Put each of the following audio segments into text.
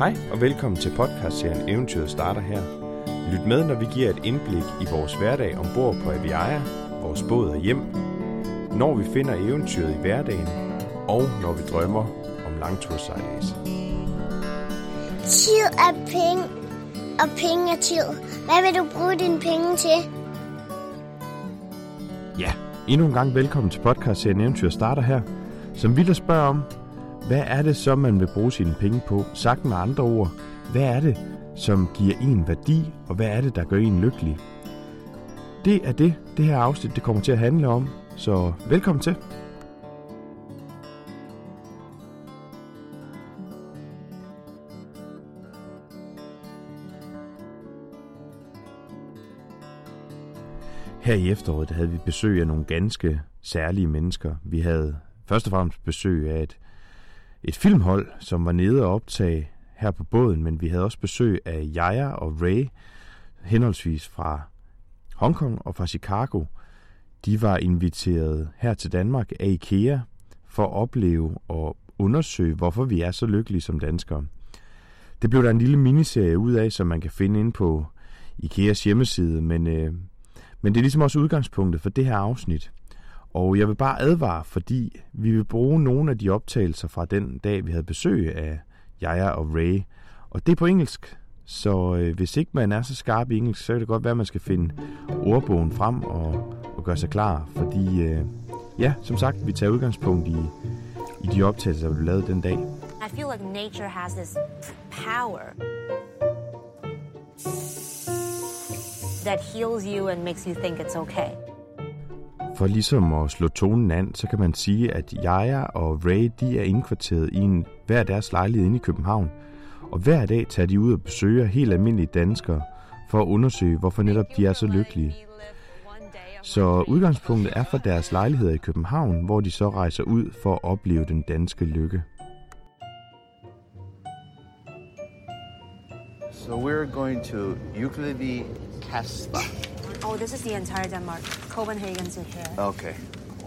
Hej og velkommen til podcastserien Eventyret starter her. Lyt med, når vi giver et indblik i vores hverdag ombord på Aviaja, vores båd og hjem, når vi finder eventyret i hverdagen, og når vi drømmer om langturssejlads. Tid er penge, og penge er tid. Hvad vil du bruge dine penge til? Ja, endnu en gang velkommen til podcastserien Eventyret starter her, som vi der spørger om, hvad er det så, man vil bruge sine penge på? Sagt med andre ord, hvad er det, som giver en værdi, og hvad er det, der gør en lykkelig? Det er det, det her afsnit det kommer til at handle om, så velkommen til. Her i efteråret havde vi besøg af nogle ganske særlige mennesker. Vi havde først og fremmest besøg af et, et filmhold, som var nede og optage her på båden, men vi havde også besøg af Jaja og Ray, henholdsvis fra Hongkong og fra Chicago. De var inviteret her til Danmark af IKEA for at opleve og undersøge, hvorfor vi er så lykkelige som danskere. Det blev der en lille miniserie ud af, som man kan finde ind på IKEAs hjemmeside, men, øh, men det er ligesom også udgangspunktet for det her afsnit. Og jeg vil bare advare, fordi vi vil bruge nogle af de optagelser fra den dag, vi havde besøg af Jaja og Ray. Og det er på engelsk, så øh, hvis ikke man er så skarp i engelsk, så kan det godt være, at man skal finde ordbogen frem og, og gøre sig klar. Fordi, øh, ja, som sagt, vi tager udgangspunkt i, i de optagelser, der blev lavet den dag. I feel like nature has this power that heals you and makes you think it's okay. For ligesom at slå tonen an, så kan man sige, at Jaja og Ray de er indkvarteret i en hver deres lejlighed inde i København. Og hver dag tager de ud og besøger helt almindelige danskere for at undersøge, hvorfor netop de er så lykkelige. Så udgangspunktet er for deres lejligheder i København, hvor de så rejser ud for at opleve den danske lykke. So we're going to Euclid Kasba. Oh, this is the entire Denmark. Copenhagen's in here. Okay.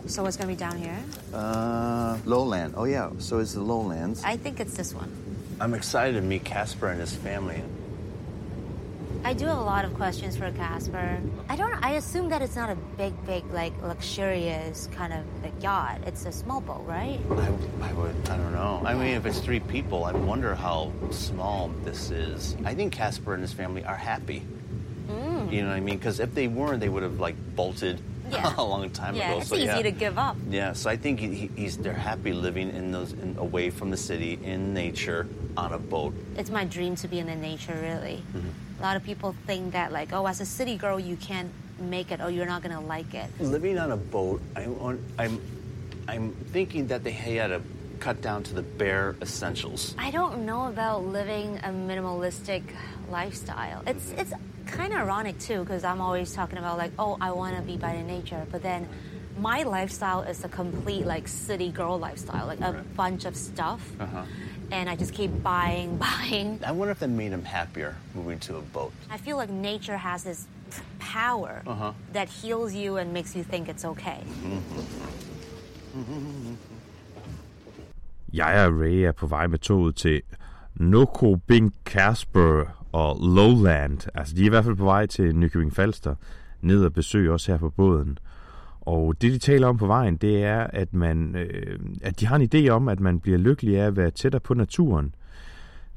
So what's gonna be down here. Uh, lowland. Oh yeah. So it's the lowlands. I think it's this one. I'm excited to meet Casper and his family. I do have a lot of questions for Casper. I don't. I assume that it's not a big, big, like luxurious kind of like yacht. It's a small boat, right? I, I would, I don't know. I mean, if it's three people, I wonder how small this is. I think Casper and his family are happy. You know what I mean? Because if they weren't, they would have like bolted Yeah. a long time yeah, ago. it's so easy yeah. to give up. Yeah, so I think he, he- he's they're happy living in those in, away from the city in nature on a boat. It's my dream to be in the nature. Really, mm-hmm. a lot of people think that like, oh, as a city girl, you can't make it, or you're not gonna like it. Living on a boat, I, want- I'm I'm thinking that they had to cut down to the bare essentials. I don't know about living a minimalistic lifestyle. It's it's kind of ironic too because I'm always talking about like, oh, I want to be by the nature, but then my lifestyle is a complete like city girl lifestyle, like a bunch of stuff, and I just keep buying, buying. I wonder if that made him happier moving to a boat. I feel like nature has this power that heals you and makes you think it's okay. Jeg og Ray er på vej med toget til Nokobing Kasper og Lowland. Altså, de er i hvert fald på vej til Nykøbing Falster, ned og besøge os her på båden. Og det, de taler om på vejen, det er, at, man, øh, at de har en idé om, at man bliver lykkelig af at være tættere på naturen.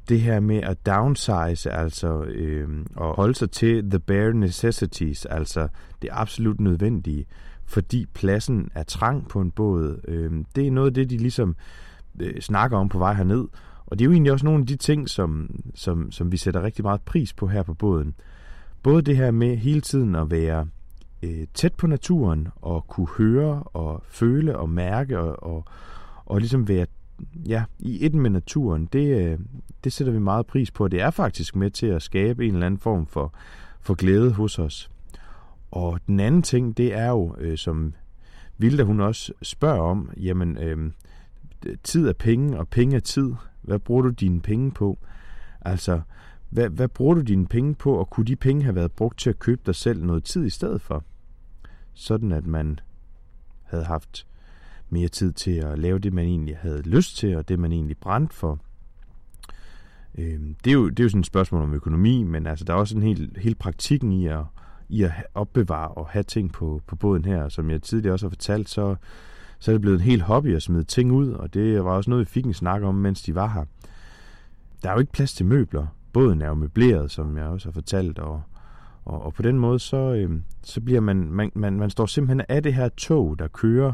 Det her med at downsize, altså øh, at holde sig til the bare necessities, altså det absolut nødvendige, fordi pladsen er trang på en båd. Øh, det er noget af det, de ligesom øh, snakker om på vej herned. Og det er jo egentlig også nogle af de ting, som, som, som vi sætter rigtig meget pris på her på båden. Både det her med hele tiden at være øh, tæt på naturen og kunne høre og føle og mærke og, og, og ligesom være ja, i et med naturen, det, øh, det sætter vi meget pris på. Det er faktisk med til at skabe en eller anden form for, for glæde hos os. Og den anden ting, det er jo, øh, som Vilda hun også spørger om, jamen, øh, tid er penge, og penge er tid. Hvad bruger du dine penge på? Altså, hvad, hvad bruger du dine penge på, og kunne de penge have været brugt til at købe dig selv noget tid i stedet for? Sådan at man havde haft mere tid til at lave det, man egentlig havde lyst til, og det, man egentlig brændte for. Øh, det, er jo, det er jo sådan et spørgsmål om økonomi, men altså, der er også en hel, hele praktikken i at, i at opbevare og have ting på, på båden her. Som jeg tidligere også har fortalt, så, så er det blevet en helt hobby at smide ting ud, og det var også noget, vi fik en snak om, mens de var her. Der er jo ikke plads til møbler. Båden er jo møbleret, som jeg også har fortalt, og, og, og på den måde, så, øh, så bliver man, man, man, man står simpelthen af det her tog, der kører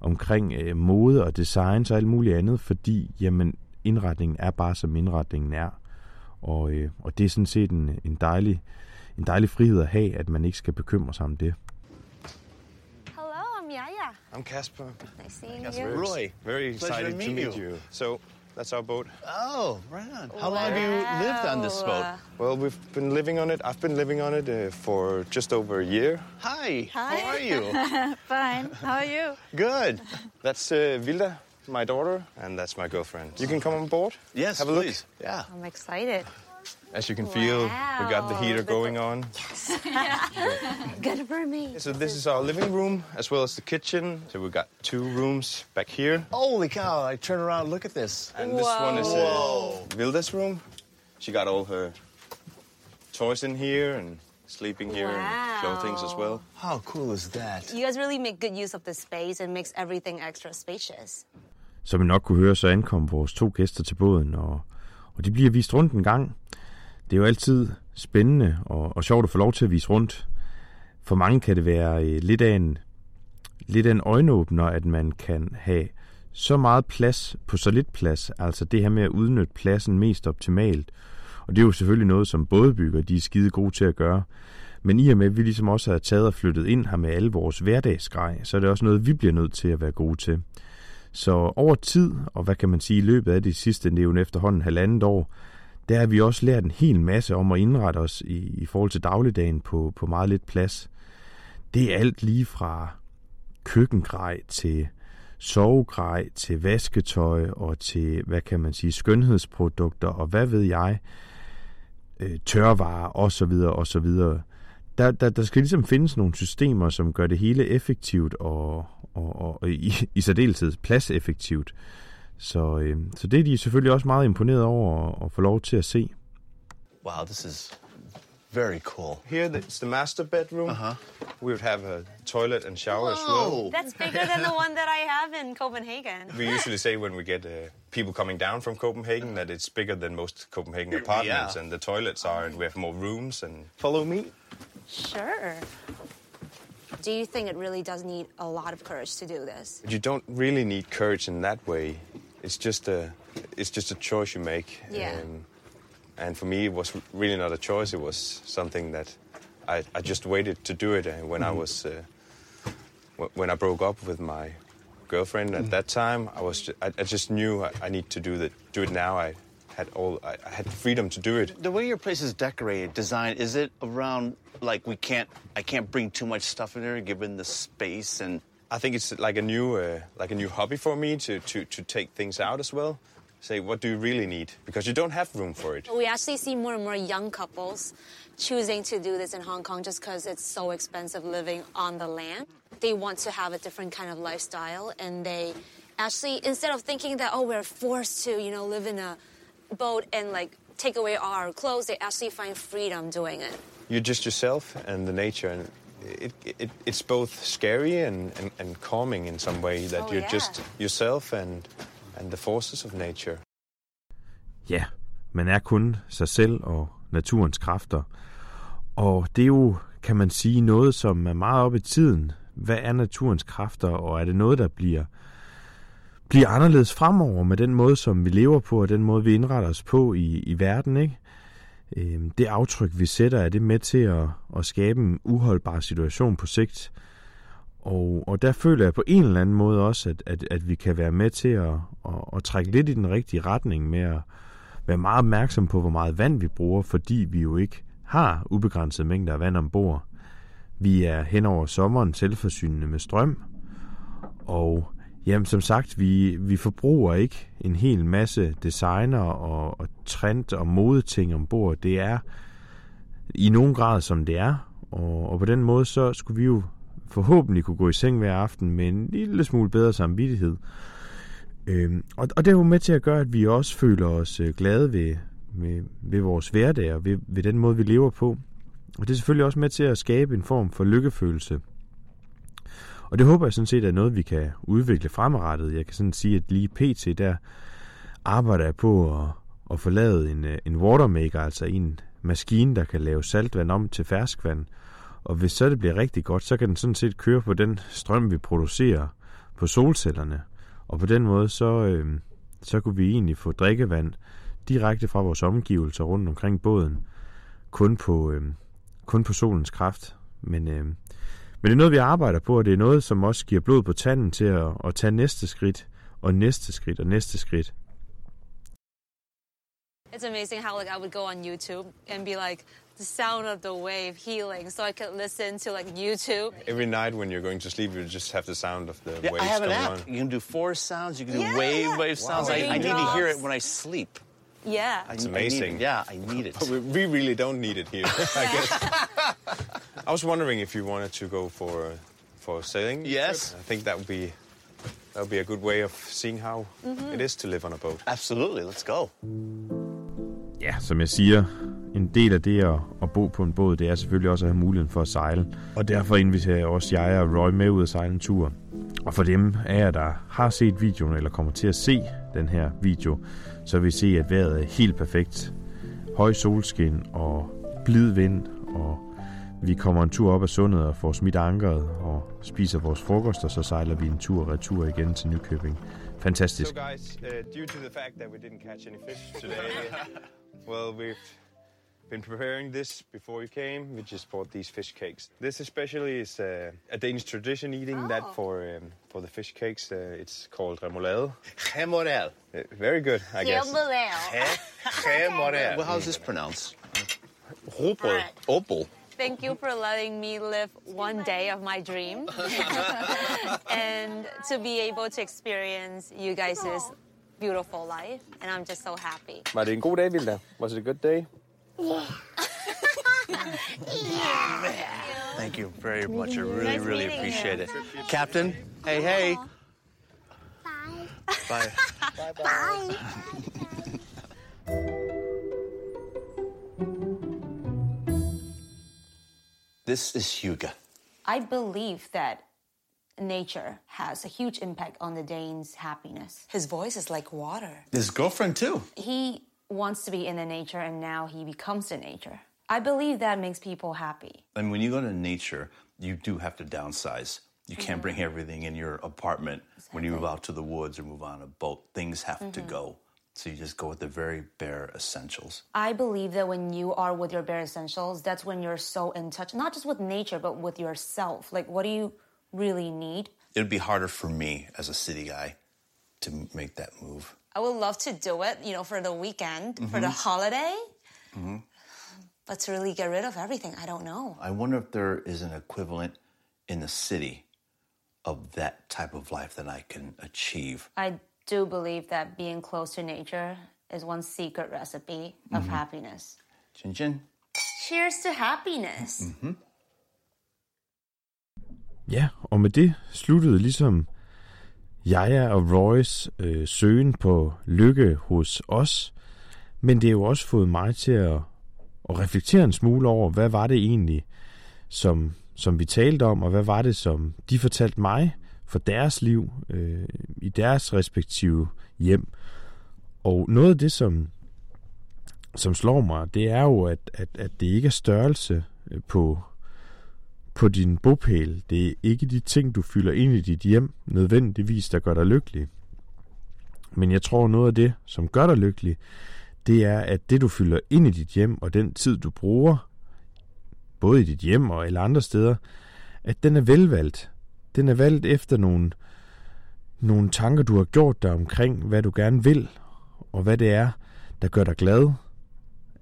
omkring øh, mode og design og alt muligt andet, fordi jamen, indretningen er bare, som indretningen er. Og, øh, og det er sådan set en, en, dejlig, en dejlig frihed at have, at man ikke skal bekymre sig om det. Hello, I'm Casper. Nice seeing Casper. you. Roy, very Pleasure excited to to meet meet you. you. So that's our boat. Oh, right on. How long have you lived on this boat? Well, we've been living on it. I've been living on it uh, for just over a year. Hi. Hi. How are you? Fine. How are you? Good. That's uh, Vilda, my daughter, and that's my girlfriend. You can come on board. Yes, Have a look. Yeah. I'm excited. As you can feel, we got the heater going on. Yes. Good for me. So this is our living room as well as the kitchen. So we've got two rooms back here, Holy cow! I turn around look at this. and this one is uh, Vilda's room. She got all her toys in here and sleeping here and clothing as well. How cool is that? You guys really make good use of the space and makes everything extra spacious. Som I nok kunne høre, så ankom vores to gæster til båden, og, og de bliver vist rundt en gang. Det er jo altid spændende og, og sjovt at få lov til at vise rundt. For mange kan det være øh, lidt, af en, lidt af en øjenåbner, at man kan have så meget plads på så lidt plads. Altså det her med at udnytte pladsen mest optimalt. Og det er jo selvfølgelig noget, som bådbygger de er skide gode til at gøre. Men i og med, at vi ligesom også har taget og flyttet ind her med alle vores hverdagsgrej, så er det også noget, vi bliver nødt til at være gode til. Så over tid, og hvad kan man sige, i løbet af de sidste nævn efterhånden halvandet år, der har vi også lært en hel masse om at indrette os i, i forhold til dagligdagen på, på meget lidt plads. Det er alt lige fra køkkengrej til sovegrej til vasketøj og til, hvad kan man sige, skønhedsprodukter og hvad ved jeg, øh, tørvarer osv. osv. Der, der, der skal ligesom findes nogle systemer, som gør det hele effektivt og, og, og, og i, i særdeleshed pladseffektivt. Så, øh, så det er de selvfølgelig også meget imponeret over at, at få lov til at se. Wow, this is very cool. Here, it's the master bedroom. Uh-huh. We would have a toilet and shower as well. Whoa. That's bigger than the one that I have in Copenhagen. We usually say when we get uh, people coming down from Copenhagen that it's bigger than most Copenhagen apartments, Yeah. and the toilets are, and we have more rooms. And follow me. Sure. Do you think it really does need a lot of courage to do this? You don't really need courage in that way. It's just a, it's just a choice you make. Yeah. and for me, it was really not a choice. It was something that I, I just waited to do it. And when I was, uh, wh- when I broke up with my girlfriend at that time, I was, ju- I, I just knew I, I need to do that, do it now. I had all, I, I had freedom to do it. The way your place is decorated, designed, is it around like we can't? I can't bring too much stuff in there, given the space and. I think it's like a new, uh, like a new hobby for me to, to, to take things out as well. Say, what do you really need? Because you don't have room for it. We actually see more and more young couples choosing to do this in Hong Kong just because it's so expensive living on the land. They want to have a different kind of lifestyle, and they actually, instead of thinking that, oh, we're forced to, you know, live in a boat and like take away all our clothes, they actually find freedom doing it. You're just yourself and the nature, and it, it, it's both scary and, and, and calming in some way that Oh, you're yeah. just yourself and, and the forces of nature. Ja, man er kun sig selv og naturens kræfter. Og det er jo, kan man sige, noget, som er meget op i tiden. Hvad er naturens kræfter, og er det noget, der bliver, bliver anderledes fremover med den måde, som vi lever på, og den måde, vi indretter os på i, i verden, ikke? Øh, Det aftryk, vi sætter, er det med til at, at skabe en uholdbar situation på sigt. Og, og der føler jeg på en eller anden måde også, at, at, at vi kan være med til at, at, at trække lidt i den rigtige retning med at være meget opmærksom på, hvor meget vand vi bruger, fordi vi jo ikke har ubegrænset mængder af vand ombord. Vi er hen over sommeren selvforsynende med strøm, og jamen, som sagt, vi, vi forbruger ikke en hel masse designer og, og trend og modeting ombord. Det er i nogen grad, som det er, og, og på den måde, så skulle vi jo forhåbentlig kunne gå i seng hver aften med en lille smule bedre samvittighed. Øhm, og, og det er jo med til at gøre, at vi også føler os øh, glade ved, ved, ved vores hverdag og ved, ved den måde, vi lever på. Og det er selvfølgelig også med til at skabe en form for lykkefølelse. Og det håber jeg sådan set er noget, vi kan udvikle fremadrettet. Jeg kan sådan sige, at lige pt. der arbejder jeg på at, at få lavet en, øh, en watermaker, altså en maskine, der kan lave saltvand om til ferskvand. Og hvis så det bliver rigtig godt, så kan den sådan set køre på den strøm, vi producerer på solcellerne. Og på den måde, så, øh, så kunne vi egentlig få drikkevand direkte fra vores omgivelser rundt omkring båden, kun på, øh, kun på solens kraft. Men, øh, men det er noget, vi arbejder på, og det er noget, som også giver blod på tanden til at, at tage næste skridt, og næste skridt, og næste skridt. It's amazing how like I would go on YouTube and be like the sound of the wave healing, so I could listen to like YouTube. Every night when you're going to sleep, you just have the sound of the Yeah, waves I have an going app. on. You can do forest sounds. You can do Yeah, wave yeah. wave sounds. I, I need to hear it when I sleep. Yeah. I, It's I need it. amazing. yeah, I need it. But we, we really don't need it here, I guess. I was wondering if you wanted to go for for sailing. Yes. trip. I think that would be that would be a good way of seeing how it is to live on a boat. Absolutely. Let's go. Ja, som jeg siger, en del af det at, at bo på en båd, det er selvfølgelig også at have muligheden for at sejle. Og derfor inviterer jeg også jeg og Roy med ud at sejle en tur. Og for dem af jer, der har set videoen, eller kommer til at se den her video, så vil I se, at vejret er helt perfekt. Høj solskin og blid vind, og vi kommer en tur op ad sundet og får smidt ankeret og spiser vores frokost, og så sejler vi en tur retur igen til Nykøbing. Fantastisk. So, guys, uh, due to the fact that we didn't catch any fish today, well, we've been preparing this before you came. We just bought these fish cakes. This especially is uh, a Danish tradition eating that for um, for the fish cakes. Uh, it's called remoulade. Hemorel. Uh, very good, I guess. Hemorel. Well, how's this pronounced? Rupel. Opal. Thank you for letting me live one day of my dream and to be able to experience you guys' beautiful life. And I'm just so happy. Var det en god dag, Vilda? Was it a good day? Yeah. Thank you very much. I really, Nice really appreciate you. it. Captain, hey, hey. Bye. Bye. Bye. This is Hugo. I believe that nature has a huge impact on the Dane's happiness. His voice is like water. His girlfriend, too. He wants to be in the nature and now he becomes the nature. I believe that makes people happy. And when you go to nature, you do have to downsize. You can't mm-hmm. bring everything in your apartment when you move out to the woods or move on a boat. Things have to mm-hmm. go. So you just go with the very bare essentials. I believe that when you are with your bare essentials, that's when you're so in touch, not just with nature, but with yourself. Like, what do you really need? It'd be harder for me as a city guy to make that move. I would love to do it, you know, for the weekend, for the mm-hmm. holiday. Mm-hmm. But to really get rid of everything, I don't know. I wonder if there is an equivalent in the city of that type of life that I can achieve. I do believe that being close to nature is one secret recipe of happiness. Chin chin. Cheers to happiness. Ja, og med det sluttede ligesom Jaja og Roys øh, søgen på lykke hos os. Men det har jo også fået mig til at, at reflektere en smule over, hvad var det egentlig, som, som vi talte om, og hvad var det, som de fortalte mig for deres liv øh, i deres respektive hjem. Og noget af det, som, som slår mig, det er jo, at, at, at det ikke er størrelse øh, på, på din bopæl. Det er ikke de ting, du fylder ind i dit hjem, nødvendigvis, der gør dig lykkelig. Men jeg tror, noget af det, som gør dig lykkelig, det er, at det, du fylder ind i dit hjem, og den tid, du bruger, både i dit hjem og eller andre steder, at den er velvalgt. Den er valgt efter nogle, nogle tanker, du har gjort dig omkring, hvad du gerne vil, og hvad det er, der gør dig glad.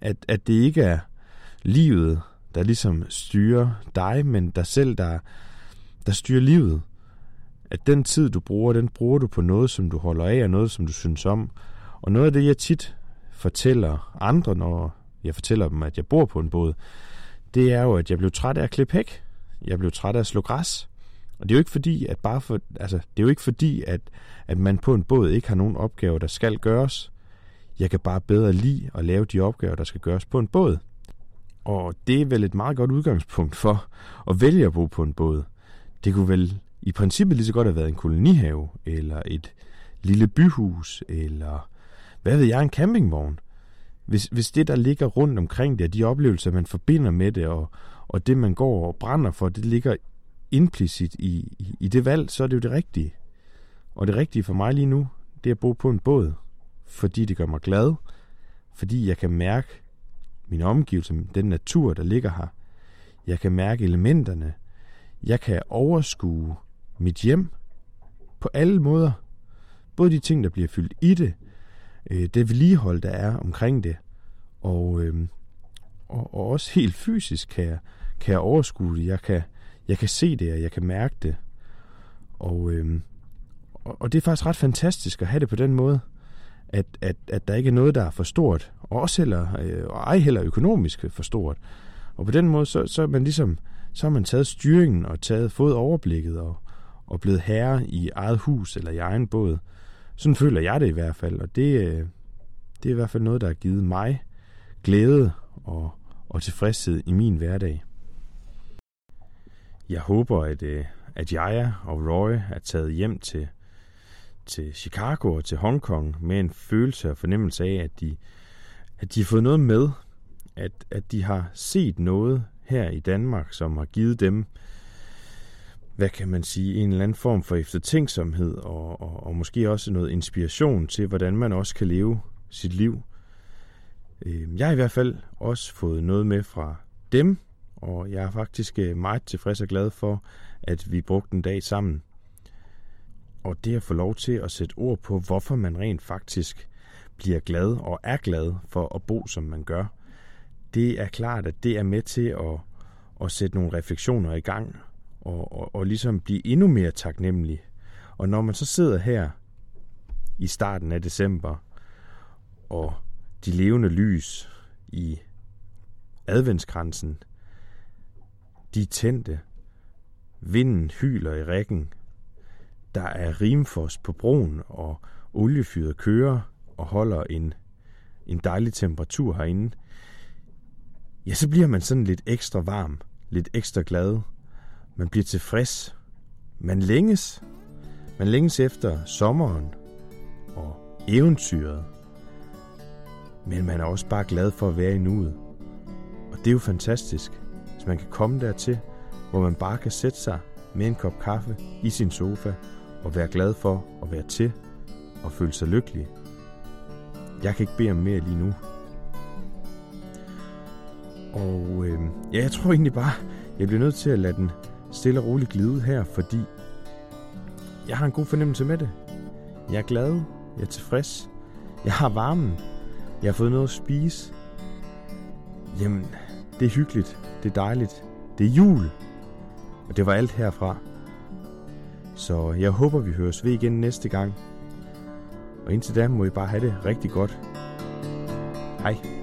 At, at det ikke er livet, der ligesom styrer dig, men dig selv, der, der styrer livet. At den tid, du bruger, den bruger du på noget, som du holder af, og noget, som du synes om. Og noget af det, jeg tit fortæller andre, når jeg fortæller dem, at jeg bor på en båd, det er jo, at jeg blev træt af at klippe hæk. Jeg blev træt af at slå græs. Og det er jo ikke fordi, at bare for, altså, det er jo ikke fordi, at, at man på en båd ikke har nogen opgaver, der skal gøres. Jeg kan bare bedre lide at lave de opgaver, der skal gøres på en båd. Og det er vel et meget godt udgangspunkt for at vælge at bo på en båd. Det kunne vel i princippet lige så godt have været en kolonihave, eller et lille byhus, eller hvad ved jeg, en campingvogn. Hvis, hvis det, der ligger rundt omkring det, de oplevelser, man forbinder med det, og, og det, man går og brænder for, det ligger implicit i, i, i det valg, så er det jo det rigtige. Og det rigtige for mig lige nu, det er at bo på en båd, fordi det gør mig glad, fordi jeg kan mærke min omgivelse, den natur, der ligger her. Jeg kan mærke elementerne. Jeg kan overskue mit hjem på alle måder. Både de ting, der bliver fyldt i det, øh, det vedligehold, der er omkring det, og, øh, og, og også helt fysisk kan jeg, kan jeg overskue det. Jeg kan, jeg kan se det, og jeg kan mærke det. Og, øh, og, det er faktisk ret fantastisk at have det på den måde, at, at, at der ikke er noget, der er for stort, og også heller, øh, og ej heller økonomisk for stort. Og på den måde, så, så er man ligesom, så har man taget styringen og taget, fået overblikket og, og blevet herre i eget hus eller i egen båd. Sådan føler jeg det i hvert fald, og det, øh, det er i hvert fald noget, der har givet mig glæde og, og tilfredshed i min hverdag. Jeg håber, at, øh, at jeg og Roy er taget hjem til, til Chicago og til Hongkong med en følelse og fornemmelse af, at de, at de har fået noget med, at, at de har set noget her i Danmark, som har givet dem, hvad kan man sige, en eller anden form for eftertænksomhed og, og, og måske også noget inspiration til, hvordan man også kan leve sit liv. Øh, jeg har i hvert fald også fået noget med fra dem, og jeg er faktisk øh, meget tilfreds og glad for, at vi brugte en dag sammen. Og det at få lov til at sætte ord på, hvorfor man rent faktisk bliver glad og er glad for at bo, som man gør, det er klart, at det er med til at, at sætte nogle refleksioner i gang og, og, og ligesom blive endnu mere taknemmelig. Og når man så sidder her i starten af december, og de levende lys i adventskransen, de tændte, vinden hyler i rækken, der er rimfos på broen, og oliefyret kører og holder en, en dejlig temperatur herinde, ja, så bliver man sådan lidt ekstra varm, lidt ekstra glad. Man bliver tilfreds. Man længes. Man længes efter sommeren og eventyret. Men man er også bare glad for at være i nuet. Og det er jo fantastisk, hvis man kan komme dertil, hvor man bare kan sætte sig med en kop kaffe i sin sofa og være glad for at være til og føle sig lykkelig. Jeg kan ikke bede om mere lige nu. Og øh, ja, jeg tror egentlig bare, jeg bliver nødt til at lade den stille og roligt glide ud her, fordi jeg har en god fornemmelse med det. Jeg er glad, jeg er tilfreds, jeg har varmen, jeg har fået noget at spise. Jamen, det er hyggeligt, det er dejligt, det er jul. Og det var alt herfra. Så jeg håber, vi høres ved igen næste gang. Og indtil da må I bare have det rigtig godt. Hej.